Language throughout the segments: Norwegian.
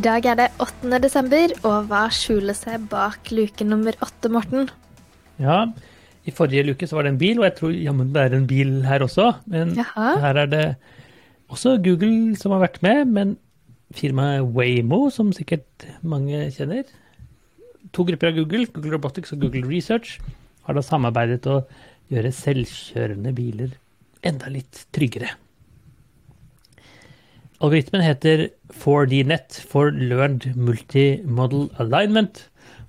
I dag er det 8. desember, og hva skjuler seg bak luke nummer åtte, Morten? Ja, i forrige luke så var det en bil, og jeg tror jammen det er en bil her også. Men Jaha. her er det også Google som har vært med, men firmaet Waymo, som sikkert mange kjenner. To grupper av Google, Google Robotics og Google Research, har da samarbeidet å gjøre selvkjørende biler enda litt tryggere. Algoritmen heter 4DNet for Learned Multimodal Alignment,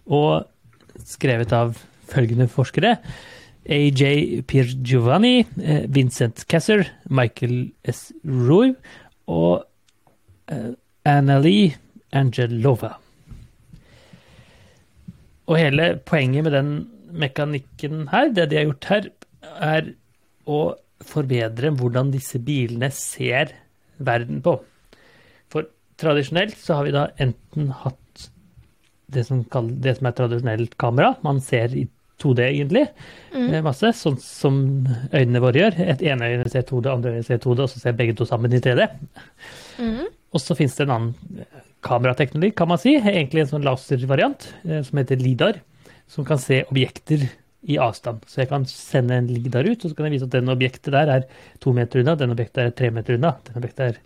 og skrevet av følgende forskere. AJ Piergiovanni, eh, Vincent Casser, Michael S. Roy og eh, Annalie Angelova. Og hele poenget med den mekanikken her, det de har gjort her, er å forbedre hvordan disse bilene ser verden på. For tradisjonelt så har vi da enten hatt det som, kall- det som er tradisjonelt kamera. Man ser i 2D egentlig, mm. masse, sånn som øynene våre gjør. Et ene øyne ser 2D, andre øyne ser 2D, og så ser begge to sammen i 3D. Og så finnes det en annen eh, kamerateknologi, kan man si, egentlig en sånn laservariant, eh, som heter LIDAR, som kan se objekter i avstand. Så jeg kan sende en LIDAR ut, og så kan jeg vise at den objektet der er to meter unna, den objektet er tre meter unna, den objektet er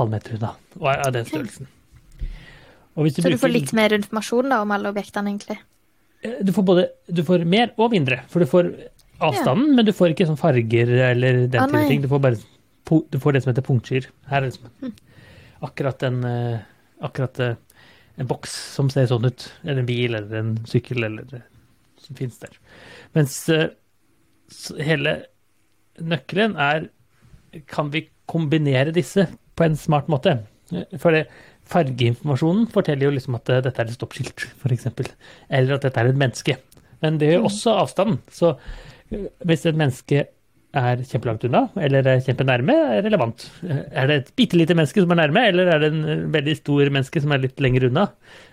halv meter unna, og er av den størrelsen. Så du får litt mer informasjon da om alle objektene, egentlig. Eh, Du får både du får mer og mindre, for du får avstanden, men du får ikke sånn farger eller den Ah, type ting. Du får bare du får det som heter punktskyr. Her er det mm. akkurat en eh, akkurat eh, en boks som ser sånn ut. Eller en bil eller en sykkel eller som finnes der. Mens eh, hele nøkkelen er kan vi kombinere disse på en smart måte? For det, fargeinformasjonen forteller jo liksom at eh, dette er et stoppskilt, f.eks. Eller at dette er et menneske. Men det gjør også avstanden. Så eh, hvis et menneske er kjempelangt unna, eller er kjempenærme, er relevant. Er det et bitte lite menneske som er nærme, eller er det en veldig stor menneske som er litt lenger unna?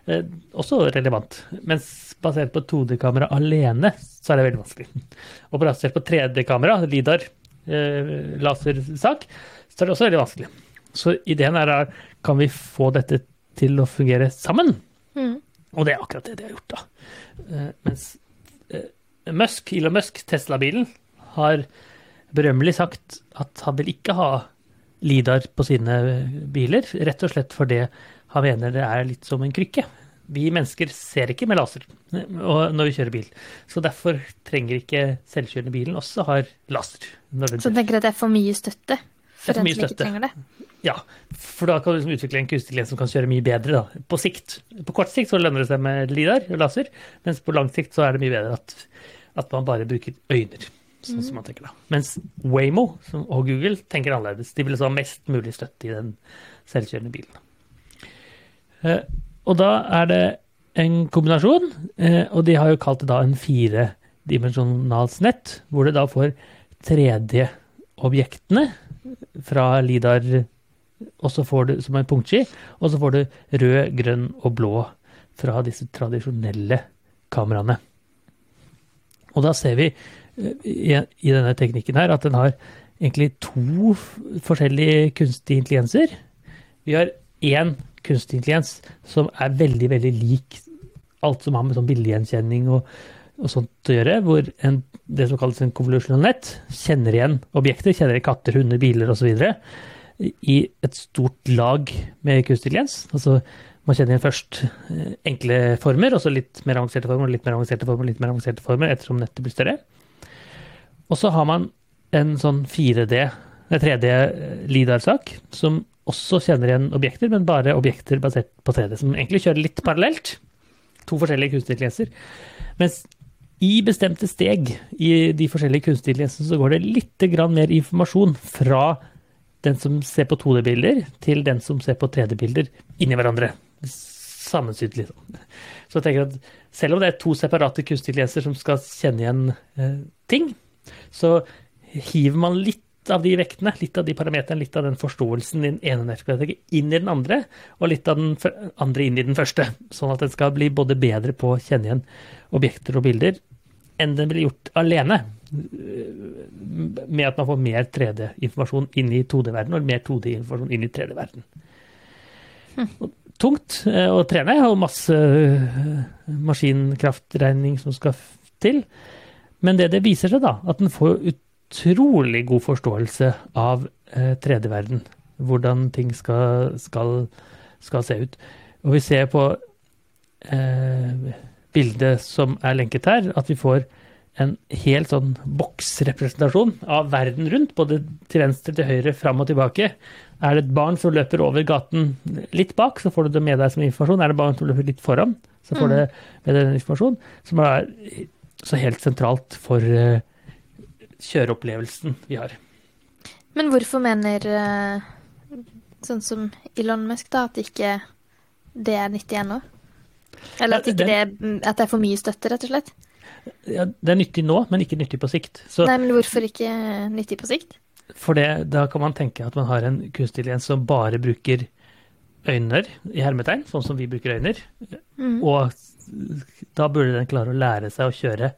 Eh, Også relevant. Mens basert på 2D-kamera alene, så er det veldig vanskelig. Og basert på 3D-kamera, LIDAR, eh, lasersak, så er det også veldig vanskelig. Så ideen er da, kan vi få dette til å fungere sammen? Mm. Og det er akkurat det de har gjort, da. Eh, mens eh, Musk, Elon Musk, Tesla-bilen, har berømmelig sagt at han vil ikke ha LIDAR på sine biler, rett og slett fordi han mener det er litt som en krykke. Vi mennesker ser ikke med laser når vi kjører bil, så derfor trenger ikke selvkjørende bilen også har laser. Så du tenker at det er for mye støtte for for den som ikke støtte. trenger det? Ja, for da kan du liksom utvikle en kunstig lens som kan kjøre mye bedre da, på sikt. På kort sikt så lønner det seg med LIDAR og laser, mens på lang sikt så er det mye bedre at, at man bare bruker øyne. Sånn som man tenker da. Mens Waymo som, og Google tenker annerledes. De vil altså ha mest mulig støtte i den selvkjørende bilen. Eh, og da er det en kombinasjon, eh, og de har jo kalt det da en firedimensjonals nett, hvor det da får 3D-objektene fra LIDAR og så får du som en punktski, og så får du rød, grønn og blå fra disse tradisjonelle kameraene. Og da ser vi i, denne teknikken her at den har egentlig to forskjellige kunstige intelligenser. Vi har én kunstig intelligens som er veldig, veldig lik alt som har med sånn bildegjenkjenning og, og sånt å gjøre, hvor en, det som kalles en convolutional net kjenner igjen objekter, kjenner igjen katter, hunder, biler osv i et stort lag med kunstig intelligens. Altså, man kjenner igjen først eh, enkle former, og så litt mer avanserte former, litt mer avanserte former, litt mer avanserte former, ettersom nettet blir større. Og så har man en sånn 4D, nei, 3D-LIDAR-sak, som også kjenner igjen objekter, men bare objekter basert på 3D, som egentlig kjører litt parallelt. To forskjellige kunstintelligenser. Mens i bestemte steg i de forskjellige kunstintelligensene så går det litt mer informasjon fra den som ser på 2D-bilder, til den som ser på 3D-bilder inni hverandre. sammensydd. Liksom. Så jeg tenker at selv om det er to separate kunstintelligenser som skal kjenne igjen eh, ting, så hiver man litt av de vektene, litt av de parameterne, litt av den forståelsen i den ene nettbiblioteket inn i den andre, og litt av den andre inn i den første. Sånn at den skal bli både bedre på å kjenne igjen objekter og bilder enn den blir gjort alene. Med at man får mer 3D-informasjon inn i 2D-verdenen, og mer 2D-informasjon inn i 3D-verdenen Tungt eh, å trene, og masse eh, maskinkraftregning som skal til. Men det det viser seg, da, at den får utrolig god forståelse av eh, 3D-verden. Hvordan ting skal, skal, skal se ut. Og vi ser på eh, bildet som er lenket her, at vi får en helt sånn boksrepresentasjon av verden rundt, både til venstre, til høyre, fram og tilbake. Er det et barn som løper over gaten litt bak, så får du det med deg som informasjon. Er det barn som løper litt foran, så får du det med deg den informasjon, som er så helt sentralt for eh, kjøreopplevelsen vi har. Men hvorfor mener eh, sånn som Elon Musk da, at ikke det er nyttig ennå? Eller at, det, det- at det er for mye støtte, rett og slett? Ja, det er nyttig nå, men ikke nyttig på sikt. Så Nei, men hvorfor ikke nyttig på sikt? For det, da kan man tenke at man har en kunstig intelligens som bare bruker øyne i hermetegn, sånn som vi bruker øyne. Mm. Og da burde den klare å lære seg å kjøre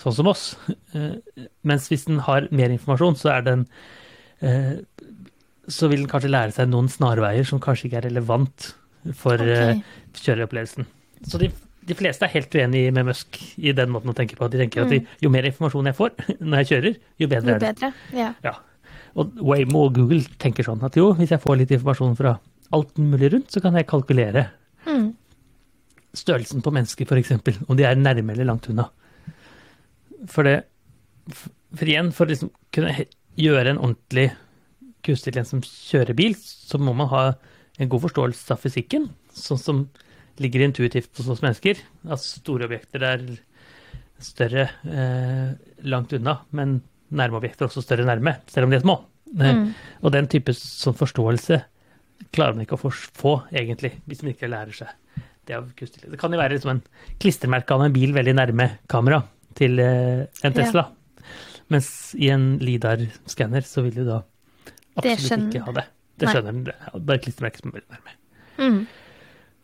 sånn som oss. Eh, Mens hvis den har mer informasjon, så er den eh, Så vil den kanskje lære seg noen snarveier som kanskje ikke er relevant for okay. Kjøreopplevelsen. Så de, de fleste er helt uenig med Musk i den måten å tenke på. De tenker at de, jo mer informasjon jeg får når jeg kjører, jo bedre Jo er det. bedre. Ja. Ja. Og Waymo og Google tenker sånn at jo, hvis jeg får litt informasjon fra alt mulig rundt, så kan jeg kalkulere Mm. størrelsen på mennesker, f.eks. Om de er nærme eller langt unna. For det For igjen, for å liksom kunne gjøre en ordentlig kunstig intelligens som kjører bil, så må man ha en god forståelse av fysikken, sånn som ligger intuitivt hos oss mennesker. At store objekter er større eh, langt unna, men nærme objekter er også større nærme, selv om de er små. Mm. Og den type sånn forståelse klarer man ikke å få, egentlig, hvis man ikke lærer seg det. Det kan jo være liksom en klistremerke av en bil veldig nærme kamera til en en Ja. Tesla. Mens i en LIDAR-skanner så vil du da absolutt ikke ha det. Det skjønner den. Bare klistremerke som er veldig nærme. Mm.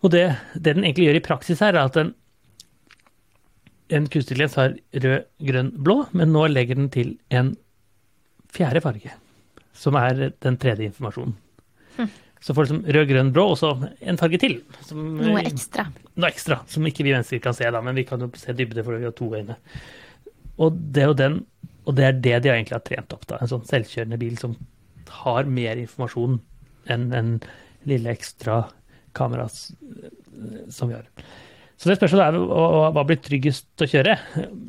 Og det, det den egentlig gjør i praksis her, er at den, en kunstig lens har rød, grønn, blå, men nå legger den til en fjerde farge, som er den tredje informasjonen. Så får du liksom rød, grønn, blå, og så en farge til. Som, Noe ekstra. noe ekstra, som ikke vi mennesker kan se, da, men vi kan jo se dybde for vi har to øyne. Og det, og, den, og det er det de egentlig har trent opp, da. En sånn selvkjørende bil som har mer informasjon enn en lille ekstra kamera som vi har. Så det spørsmålet er hva- hva blir tryggest å kjøre?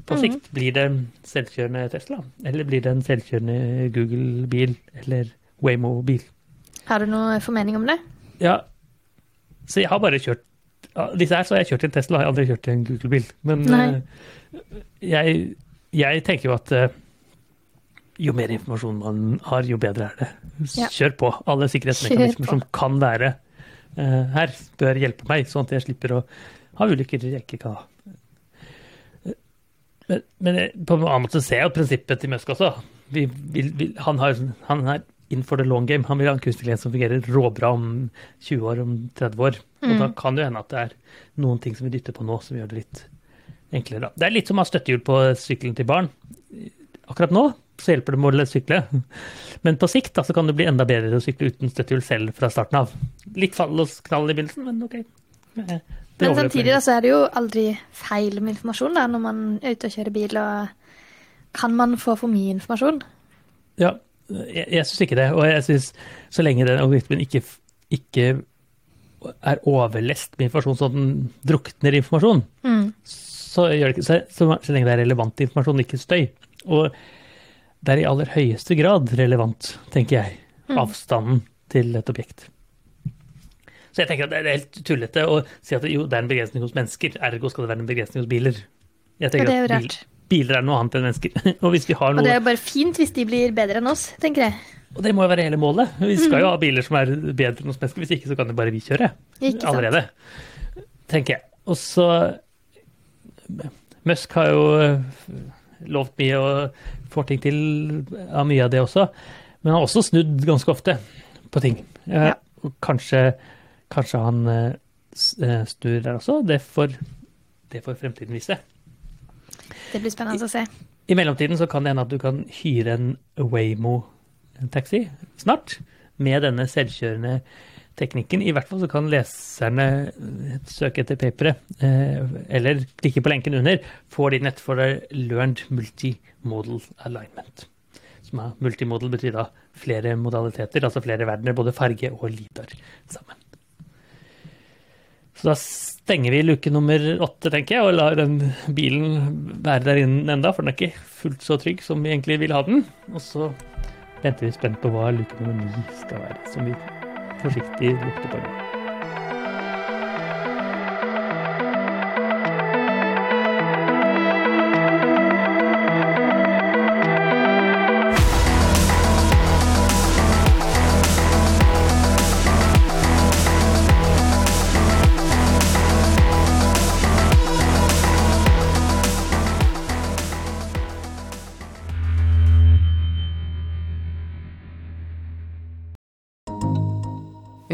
På sikt, blir det en selvkjørende Tesla? Eller blir det en selvkjørende Google-bil eller Waymo-bil? Har du noe formening om det? Ja, så jeg har bare kjørt Disse her så har jeg kjørt i en Tesla, jeg har aldri kjørt i en Google-bil. Men eh, jeg, jeg tenker jo at eh, jo mer informasjon man har, jo bedre er det. Ja. Kjør på. Alle sikkerhetsmekanismer som kan være uh, her, bør hjelpe meg, sånn at jeg slipper å ha ulykker jeg ikke kan ha. Men, men på en annen måte ser jeg jo prinsippet til Musk også. Vi, vi, vi, han, har, han er in for the long game. Han vil ha en kunstig som fungerer råbra om 20 år, om 30 år. Og da kan det hende at det er noen ting som vi dytter på nå, som gjør det litt enklere. Det er litt som å ha støttehjul på sykkelen til barn. Akkurat nå så hjelper det med å sykle. Men på sikt da, så kan det bli enda bedre å sykle uten støttehjul selv fra starten av. Litt fall og knall i begynnelsen, men ok. Det Men samtidig da, så er det jo aldri feil med informasjon da, når man er ute og kjører bil. og Kan man få for mye informasjon? Ja, jeg, jeg syns ikke det. Og jeg syns så lenge den algoritmen ikke, ikke er overlest med informasjon, så den drukner informasjon, Mm. så gjør det ikke så, så, så lenge det er relevant informasjon, ikke støy. Og det er i aller høyeste grad relevant, tenker jeg, avstanden til et objekt. Så jeg tenker at det er helt tullete å si at jo, det er en begrensning hos mennesker, ergo skal det være en begrensning hos biler. Jeg tenker det er jo at bil, rart. Biler er noe annet enn mennesker. Og har Og det er jo bare fint hvis de blir bedre enn oss, tenker jeg. Og det må jo være hele målet. Vi skal Mhm. jo ha biler som er bedre enn oss mennesker, hvis ikke så kan jo bare vi kjøre allerede. tenker jeg. Og så Musk har jo eh, lovt mye og får ting til av mye av det også. Men han har også snudd ganske ofte på ting. Eh, Ja. Kanskje, kanskje han eh, snur der også. Det får, det får fremtiden vise. Det blir spennende å se. I mellomtiden så kan det hende at du kan hyre en Waymo-taxi snart, med denne selvkjørende teknikken. I hvert fall så kan leserne søke etter paperet, eh, eller klikke på lenken under, får de nett for Learned Multimodal Alignment. Som er multimodal betyr da flere modaliteter, altså flere verdener, både farge og lidar sammen. Så da stenger vi luke nummer åtte, tenker jeg, og lar den bilen være der inne enda, for den er ikke fullt så trygg som vi egentlig vil ha den. Og så venter vi spent på hva luke nummer ni skal være, som vi forsiktig lukter på